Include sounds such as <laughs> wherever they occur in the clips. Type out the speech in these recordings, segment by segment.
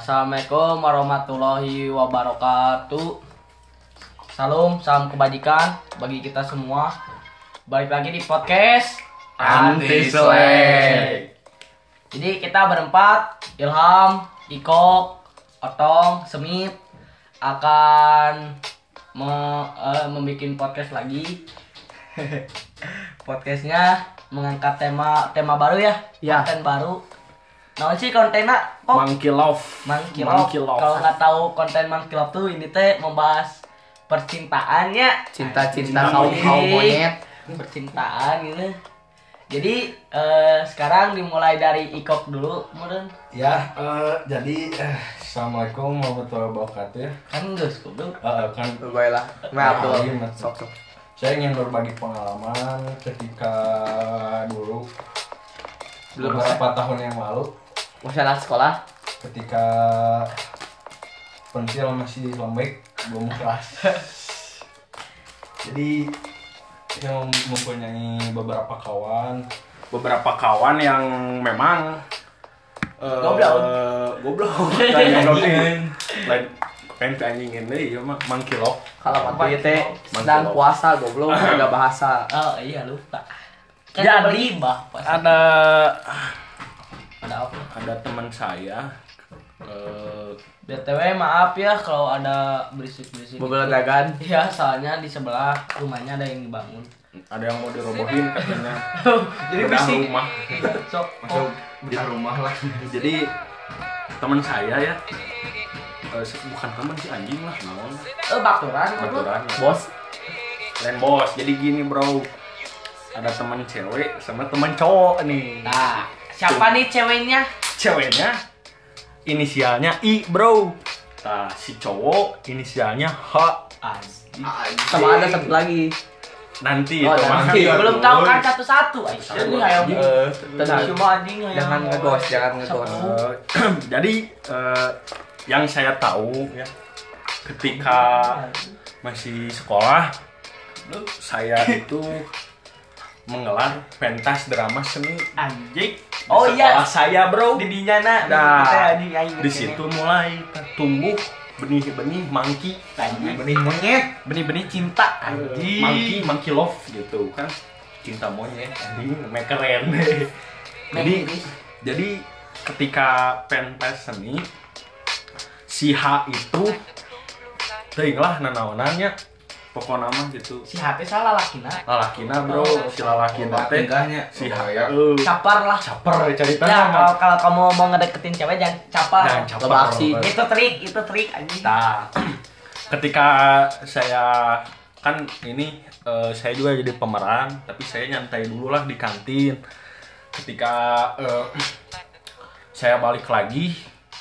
Assalamualaikum warahmatullahi wabarakatuh. Salam, salam kebajikan bagi kita semua. Balik lagi di podcast Anti Selek. Jadi kita berempat, Ilham, Iko, Otong, Semit akan me, eh, membuat podcast lagi. <laughs> Podcastnya mengangkat tema tema baru ya, Ya. konten baru. Nah sih kontennya kok Monkey Love. Monkey Monkey Love. Love. Kalau nggak tahu konten Monkey Love tuh ini teh membahas percintaannya, cinta-cinta kaum kaum monyet percintaan gitu. Jadi eh, sekarang dimulai dari Ikok dulu, kemudian Ya, eh, jadi eh, assalamualaikum warahmatullahi wabarakatuh ya. kan geus goblok. Eh, kan baiklah maaf tuh iya, sok sok saya ingin berbagi pengalaman ketika dulu Belum beberapa tahun yang lalu masyarakat sekolah ketika pensil masih lembek belum keras. Jadi yang mempunyai beberapa kawan Beberapa kawan yang memang eh, Goblok. goblok. <laughs> Lain. Lain pengen ke anjing ini ya mah Love. kalau mati teh sedang puasa goblok <laughs> nggak bahasa Oh iya lupa. Kan Jadi- pas Ada ada apa? ada teman saya eh, BTW maaf ya kalau ada berisik-berisik. mobil dagan Iya, soalnya di sebelah rumahnya ada yang dibangun. ada yang mau dirobohin katanya. <laughs> Jadi Bedah berisik. rumah. Sok. Oh, bedah rumah lah. Jadi teman saya ya eh, bukan teman sih anjing lah naon eh baturan. goblok. baturan bos lain bos jadi gini bro ada teman cewek sama teman cowok nih Nah, siapa nih ceweknya? ceweknya inisialnya I bro. Nah si cowok inisialnya H. Sama ada satu lagi. Nanti Oh, itu mah nanti. Belum tahu kan satu-satu. Hayang Eh, tenang. Cuma anjing hayang. jangan ngegos jangan ngegos. Eh, <clears throat> jadi eh, yang saya tahu ya ketika masih sekolah saya itu menggelar pentas drama seni Anjing. Oh iya. saya bro Di dinyana. Nah, aing di situ mulai tumbuh benih-benih mangki Anjing. Benih monyet. Benih-benih cinta anjing. mangki mangki love gitu kan cinta monyet anjing keren <laughs> jadi jadi ketika pentas seni si H itu teuing lah nanaonannya pokok nama gitu si hati salah lakina. lalakina bro si lalakina teh si H ya eh, Capar lah. caper cerita Ya kalau kalau kamu mau ngedeketin cewek jangan capar. jangan sih. Itu trik, itu trik anjing. Nah, <clears throat> ketika saya kan ini eh, saya juga jadi pemeran, tapi saya nyantai dulu lah di kantin. Ketika eh, <clears throat> saya balik lagi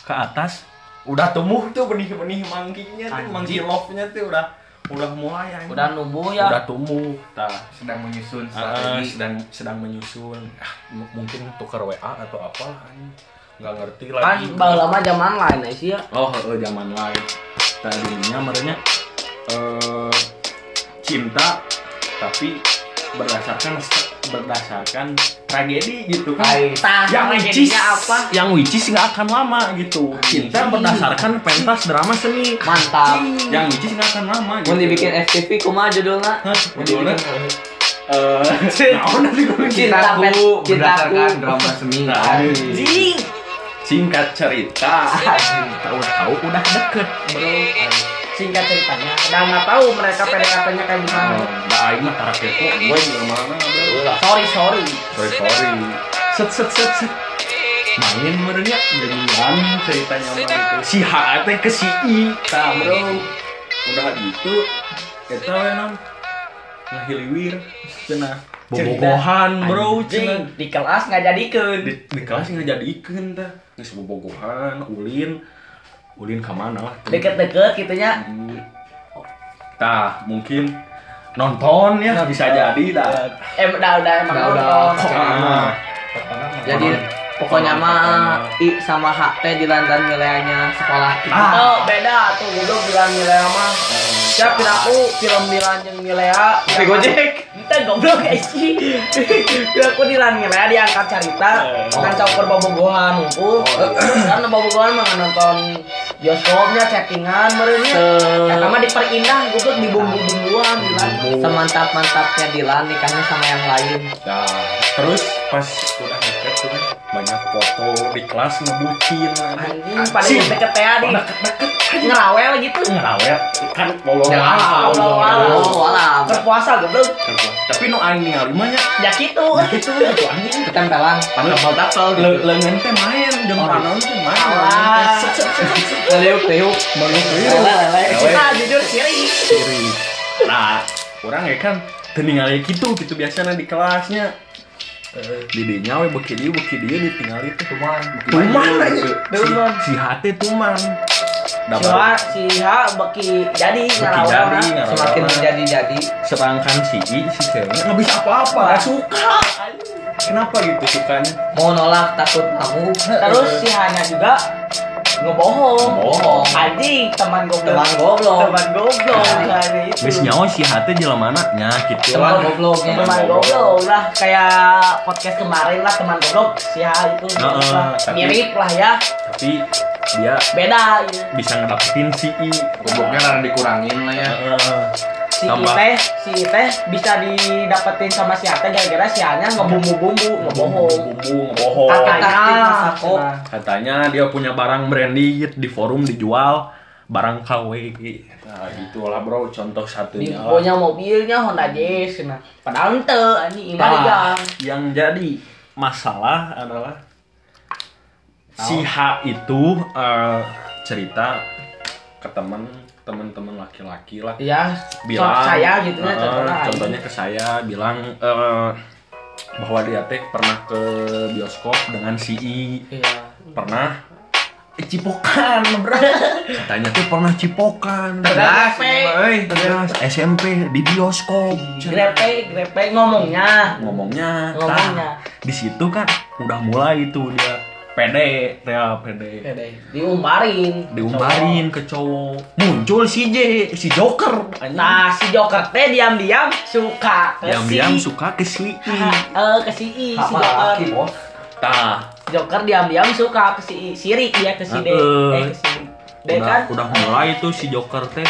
ke atas, udah tumbuh tuh benih-benih mangkinya tuh, mangki love-nya tuh udah udah mulai anjing. Udah numbuh ya. udah tumbuh. Nah, sedang menyusun eh, strategi. sedang sedang menyusun Ah, m- mungkin tukar WA atau apa nggak ngerti Kan lagi baheula mah zaman lain sih ya. Oh, heeh, zaman lain. Tadinya merenya eh cinta tapi berdasarkan berdasarkan tragedi gitu kan. Tah, yang which is, apa? yang which is nggak akan lama gitu. Cinta berdasarkan pentas drama seni. mantap Yang which is nggak akan lama. mau dibikin FTV kumaha judulnya judulnya? Eh, <laughs> pet Cintaku berdasarkan drama seni. Anjing. Singkat cerita, tahu-tahu udah deket, bro. Singkat ceritanya, udah nggak tahu mereka PDKT-nya kayak gimana. Oh, Nah, ini mah kepo, gue juga mana, bro. Sorry, sorry. sorry sorry. Set set set set. Main merenya jadian ceritanya mah gitu si H teh ke si I. Tah bro. Udah gitu kita we non ngahiliwir cenah bobogohan bro Anjing, di kelas nggak jadikeun. di, di kelas nggak jadi ikan tah geus bobogohan ulin ulin ke mana lah Deket-deket gitunya. Hmm. tah mungkin nonton ya bisa jadi dah Eh, udah udah emang Udah, udah. nonton. Ah. jadi pokoknya mah I sama H teh di lantaran wilayahnya sekolah kita Ah. Oh, beda tuh goblok bilang Milea mah. Siap tidak aku film bilang jeung Milea. Tapi Gojek. Teh goblok sih. Aku di lan ngelea diangkat cerita kan campur bobogohan ngumpul. Karena bobogohan mah nonton bioskopnya chattingan merenya. Eta mah diperindah goblok di bumbu-bumbuan di lan. Semantap-mantapnya Dilan nikahnya sama yang lain. Nah, terus pas udah deket tuh kan banyak foto di kelas ngebucin Anjing pada Si. deket teh di deket-deket ngerawel gitu. ngerawet kan Ya, alam walau alam. Alam. Berpuasa goblok. tapi no aing ningali mah nya Ya gitu. gitu gitu anjing Ketempelan. Gitu. Lengan teh main, jam panon teh main. Leleuk, leleuk. Lele, lele. Kita jujur siri. Kiri. Nah, orang ya kan teu ningali gitu, gitu biasanya di kelasnya. Di dinya we beuki dieu beuki dieu ditinggali teh tuman. Tuman aja. Tuman. Si, si hate tuman. Da Si Ha beki jadi Beki jadi. Semakin menjadi-jadi. sedangkan si I, si cewek nggak bisa apa-apa, nggak suka. Kenapa gitu sukanya? Mau nolak takut kamu. Terus si Hanya juga ngebohong. Ngebohong. Anjing teman goblok. Teman goblok. Teman goblok. Kayak itu. Wis nyawa si hate jelemana nya gitu Teman lah. gobloknya. Teman goblok lah kayak podcast kemarin lah teman goblok si itu Heeh, lah. tapi- mirip lah ya Tapi dia beda ya. bisa ngedapetin si I. Gobloknya karena dikurangin lah ya. Heeh. Si Tambah. Iteh si Iteh bisa didapetin sama si Ate gara-gara si Hanya ngebumbu-bumbu ngebohong bumbu ngebohong. Katanya, katanya. dia punya barang branded di forum dijual barang KW nah itulah bro. Contoh satunya lah. punya mobilnya Honda Jazz nah padahal ente anjing Nah, yang jadi masalah adalah si H itu eh, cerita ke teman teman-teman laki-laki lah. Ya bilang saya gitu ya eh, contohnya contohnya ke saya bilang eh, bahwa dia teh pernah ke bioskop dengan si I iya. Pernah? Eh, cipokan bro katanya tuh pernah cipokan. Tegas, Eh, tegas. SMP di bioskop. Grepe grepe ngomongnya. Ngomongnya. Ngomongnya. Tah, di situ kan udah mulai tuh dia pede ya pede diumbarin diumbarin ke cowok. Muncul si J si Joker. Anjing. nah si Joker teh diam-diam suka ke diam-diam si suka ke si I. <laughs> Eh ke si I si Joker. bos? Tah, Joker diam-diam suka ke si I. Sirik dia ke si D. Heeh. eh ke si D udah, kan? udah mulai tuh si Joker teh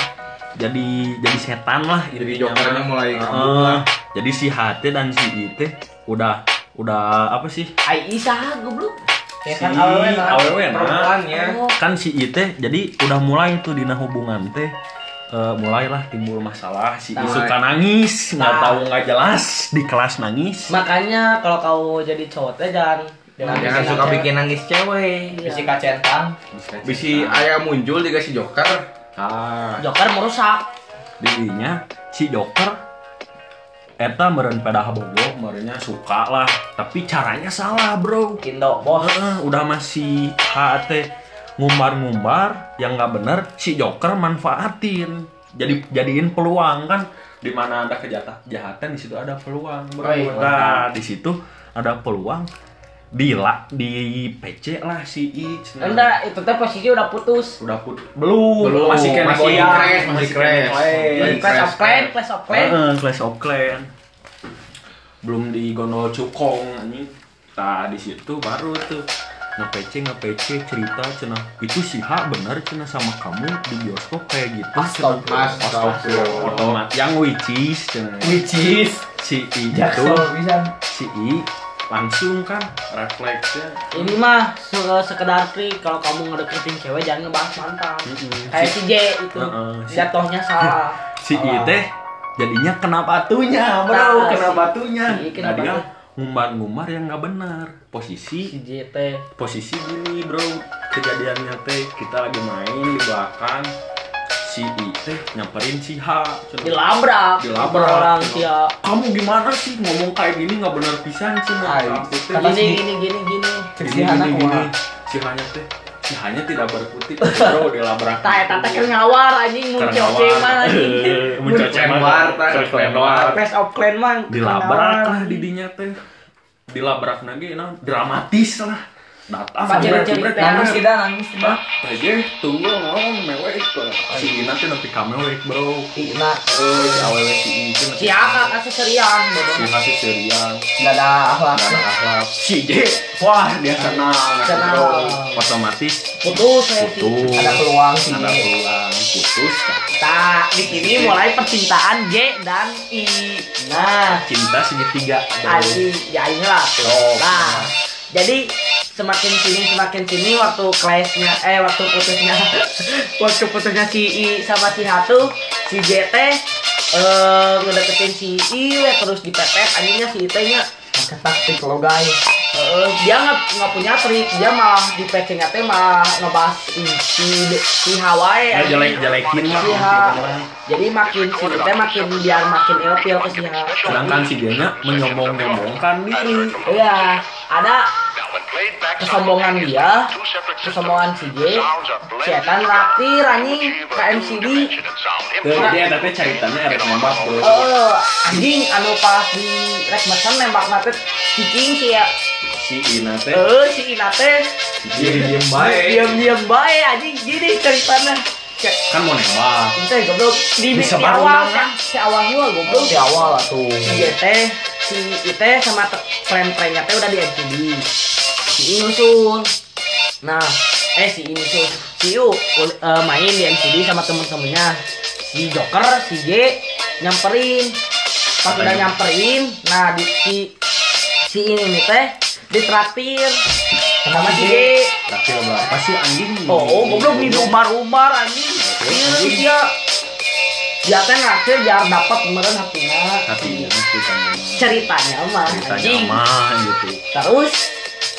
jadi jadi setan lah Jadi Jokernya mulai lah. jadi si HT dan si I teh udah udah apa sih? Ai Isa goblok Ya Si kan awewe nah. awewe nah. Kan si I teh jadi udah mulai tuh dina hubungan teh eh, mulailah timbul masalah si Nah. suka nangis nggak Nah. tahu nggak jelas di kelas nangis makanya kalau kamu jadi cowok teh jangan Jangan suka bikin nangis cewek. Bisi kacentang. Bisi ayah muncul dikasih joker. ah Joker merusak dirinya si Joker Eta meren pedah bogo, merenya suka lah, tapi caranya salah bro. Indo bos Heeh, udah masih HT ngumbar-ngumbar yang nggak bener si Joker manfaatin jadi jadiin peluang kan di mana ada kejahatan kejahatan di situ ada peluang bro. Oh, iya. nah di situ ada peluang dila di PC lah si I Nah, enggak itu teh posisi udah putus udah put belum, Belum, masih kena masih goyang, crash, masih crash. Clash of Clan. Clash of Clan Heeh, Clash of Clan. Belum di gondol cukong anjing. Nah, di situ baru tuh nge-PC nge-PC cerita cenah itu si H bener cenah sama kamu di bioskop kayak gitu. Astagfirullah. otomatis yang which is cenah. Which is si I itu si I langsung kan refleksnya ini mah se- sekedar trik. Kalau kamu ngedeketin cewek jangan ngebahas mantan. Mm-mm. kayak si J itu. Si- jatuhnya salah. <laughs> Si I teh jadinya kena batunya bro. Nah, kena si- batunya. Si I kena nah dia ngumbar-ngumbar yang nggak benar. Posisi si J teh. posisi gini bro. Kejadiannya teh kita lagi main di belakang si I teh nyamperin si H dilabrak. Dilabrak. orang si A. Kamu gimana sih ngomong kayak gini? Nggak benar pisan sih Aku teh. Gini gini gini gini. Gini Si gini gini si hanya teh. Si hanya tidak berkutik. Bro dilabrak eta <laughs> teh keur ngawar anjing. Mun coce mah anjing. Mencoce Keluar, tah, keluar. Clash of Clan mah dilabrak lah didinya teh. Dilabrak lagi nah. Dramatis lah datang. Apa jebret, ciri-ciri jebret, teh? nangis jebret. tidak nangis tidak aja tunggu ngomong mewek si Ina tuh nanti kamewek bro Ina. Eh si awewe si itu Si Aka kasih serian bodoh. si kasih serian. Nggak ada akhlak. Gak ada akhlak. Si J. Wah dia senang Senang. bro otomatis Putus saya sih. putus. Ada peluang sih ada peluang. Putus. Tak, di sini mulai percintaan J dan I. Nah, cinta segitiga. Aji, ya lah. Oh, Nah, jadi semakin sini semakin sini waktu kelasnya eh waktu putusnya <laughs> waktu putusnya si I sama si Hatu si JT eh ngedeketin si I we, terus dipepet anjingnya si I nya pakai taktik lo guys. Eh, dia nggak nggak punya trik dia malah di pecengnya teh malah ngebahas si si, si Hawaii Ya, jelek jelekin lah. Si Ha jadi makin si teh makin biar makin ilfil ke si Ha sedangkan si dia nya menyombong-nyombongkan diri. Iya ada kesombongan dia. Kesombongan si J. Si Eta nraktir anjing ke MCD Tuh, jadi ada teh ceritanya? Ada nembak bro. eh anjing anu pas di rek mesen nembak nate cicing sih ya si Ina teh eh si Ina teh diem diem baik. Diam diam baik anjing. Gini ceritanya. Kan mau nembak. Ente goblok. Di, awal undangan. si awal gua goblok. Di awal lah tuh. Si JT si Ite sama friend-friendnya teh udah di MCD si I nyusul nah eh si I nyusul si U eh, main di MCD sama temen-temennya. Si Joker si J nyamperin. Pas udah nyamperin nah di si si ini nih teh ditraktir sama si J. Tapi berapa sih anjing? Oh, oh goblok nih umbar-umbar anjing. Iya dia. Dia teh ngasih biar dapat kemarin hatinya. hatinya ceritanya mah ceritanya mah gitu Terus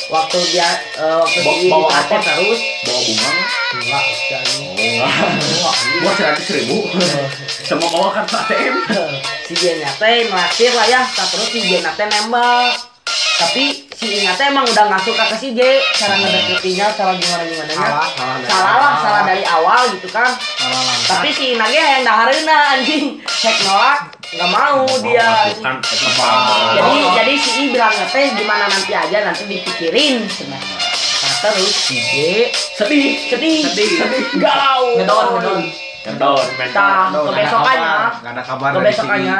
waktu dia eh, waktu Bawa- si bawa apa? terus bawa bunga nggak? enggak anjing. oh gua seratus ribu <laughs> sama bawa kartu ATM si Jenya teh ngasih lah ya, terus si Jenya teh nembak. Tapi si Inya teh emang udah nggak suka ke si J, cara ngedeketinya, cara gimana gimana. Salah salah dari Salah lah, salah dari awal gitu kan. salah tapi si Inage yang dahareuna anjing. Hek nolak nggak mau dia. jadi jadi si I bilang teh gimana nanti aja nanti dipikirin. Nah terus si J sedih sedih Sedih. sedih galau. Ngedon ngedon. Ngedon. kebesokannya. nggak ada kabar dari kebesokannya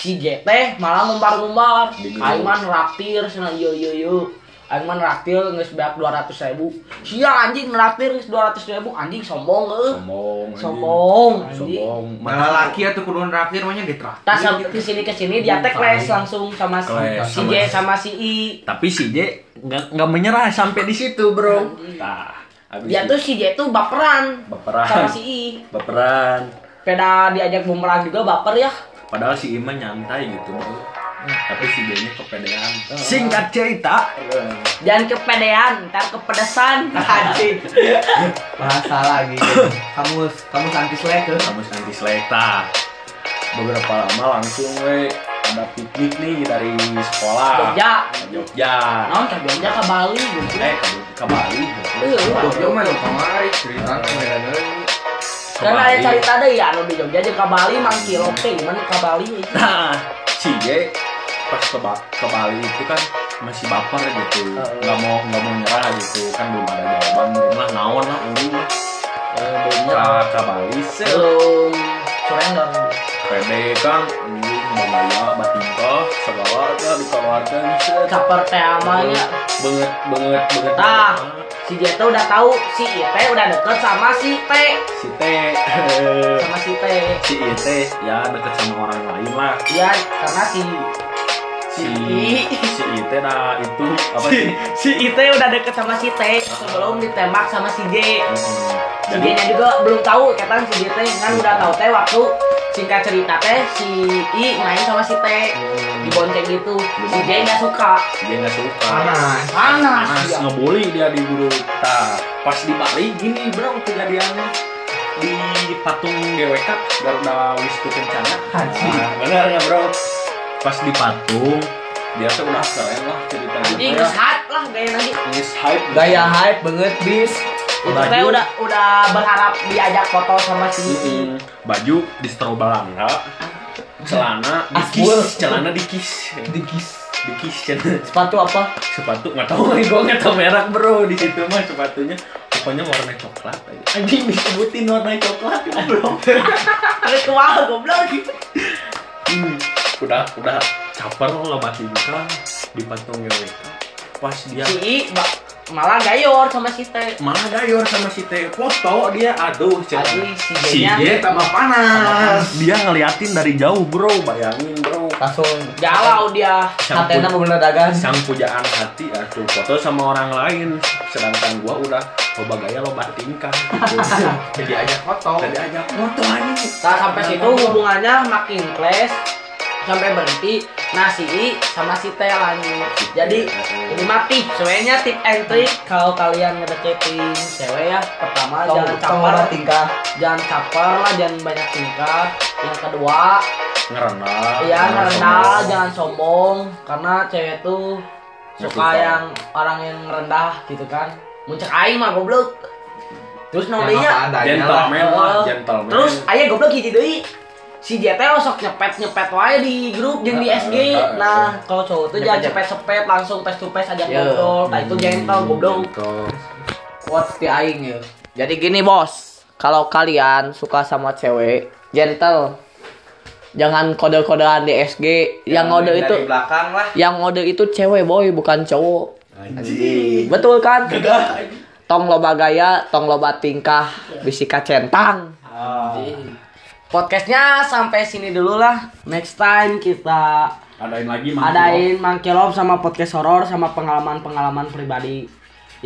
si J teh malah. Aing mah neraktir cenah yo yo yo Aing mah neraktir geus beak 200 ribu Sia anjing neraktir geus 200 ribu anjing sombong sombong anjing. sombong anjing sombong Malah laki atau kudu terakhir mah di terakhir. Tas ke sini ke sini dia teh kelas langsung sama si, sama J si- sama si I. tapi si J nggak nggak menyerah sampai di situ bro nah habis Dia tuh si J tuh baperan Baperan. sama si I. baperan Peda diajak bumerang juga baper ya. Padahal si Ima nyantai gitu bro tapi si nya kepedean singkat cerita Jangan kepedean, ntar kepedesan. <laughs> Anjing. Bahasa lagi. Kamu kamu anti ke? kamu nanti selekta beberapa lama langsung we ada piknik nih dari sekolah Jogja. Ke Jogja Naon ka Jogja ke Bali gitu. eh ke, ke Bali Jogja mah kemarin cerita kemarin Ke Dan ada cerita deh ya anu di Jogja jeung ka Bali mang kilo teh gimana ke Bali. Nah, J pas ke, Ba- ke Bali itu kan masih baper gitu, nggak mau nggak mau nyerah gitu. Kan belum ada jawaban lah naon lah urung lah ke, ke Bali Belum. Surrender. pede kan batingkah segala kan dikeluarkan Caper teh amanya. banget banget banget Tah. Si J tuh udah tahu si I teh udah deket sama si T. si T Sama si T. si I teh ya deket sama orang lain lah Iya, karena si si I. si I teh dah itu apa sih si It udah deket sama si T sebelum ditembak sama si J. Hmm. Si jadi J nya juga belum tahu kata si J teh kan udah tahu teh waktu singkat cerita teh si I main sama si T dibonceng gitu. Si J nggak suka. dia nggak suka Panas. Panas. Mas dia. ngebully dia di guru Tah, pas di Bali gini bro kejadiannya di patung GWK Garuda Wisnu Kencana Anjing. nah, bener nggak bro pas di patung dia tuh udah keren lah ceritanya Jadi geus hype lah gaya lagi. Nges hype Gaya hype banget bis. Teh udah udah berharap diajak foto sama si I. Mm-mm. baju di balangga celana dikis celana dikis Dikis. di kitchen Sepatu apa? sepatu nggak tahu <laughs> gue nggak tahu merek bro di situ mah sepatunya pokoknya warna coklat aja anjing disebutin warna coklat bro Ada kuah goblok. <laughs> Hmm, udah udah. Caper lo mati buka di patung WK pas dia Si malah gayor sama si Teh. malah gayor sama si Teh foto dia aduh. Aduh, si J tambah panas. Dia ngeliatin dari jauh bro. Bayangin bro. Langsung Galau dia. Pu- bener dagang. sang pujaan hati aduh foto sama orang lain. Sedangkan gua udah loba gaya loba tingkah gitu. <laughs> Jadi ajak foto. jadi ajak foto aja Nah sampai situ hubungannya makin clash sampai berhenti. Nah si I sama si Teh lanjut. Jadi ini mah tip, sebenarnya tip and trick kalau kalian ngedeketin cewek ya pertama Tong jangan caper, tingkah. jangan caper lah, jangan banyak tingkah. Yang kedua, ngerendah ya rendah, jangan sombong karena cewek tuh suka yang orang yang rendah gitu kan. Muncak aing mah goblok. Terus nomornya gentleman lah gentleman Terus aya goblok gitu deui. Si JT sok nyepet-nyepet wae di grup jeung di Heeh, SG. heeh, Nah, kalau cowok tuh jangan Nyepet-nyepet. cepet-cepet langsung face to face aja Ya. ngobrol. Nah, itu gentle goblok. Quotes di aing ya. Jadi gini bos, kalau kalian suka sama cewek, gentle. Jangan kode-kodean di SG. Yang ngode itu Dari belakang lah. yang ngode itu cewek boy bukan cowok. anjing Betul kan? Tong loba gaya, tong loba tingkah, bisika centang. Podcastnya sampai sini dulu lah. Next time kita adain lagi Mang adain Mangkelop sama podcast horor sama pengalaman-pengalaman pribadi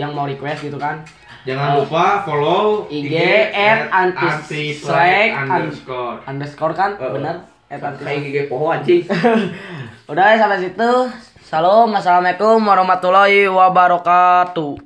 yang mau request gitu kan. Jangan lupa follow IG at anti slack underscore. underscore kan bener at anti Kayak gigi poho anjing. <laughs> udah ya sampai situ Salam assalamualaikum warahmatullahi wabarakatuh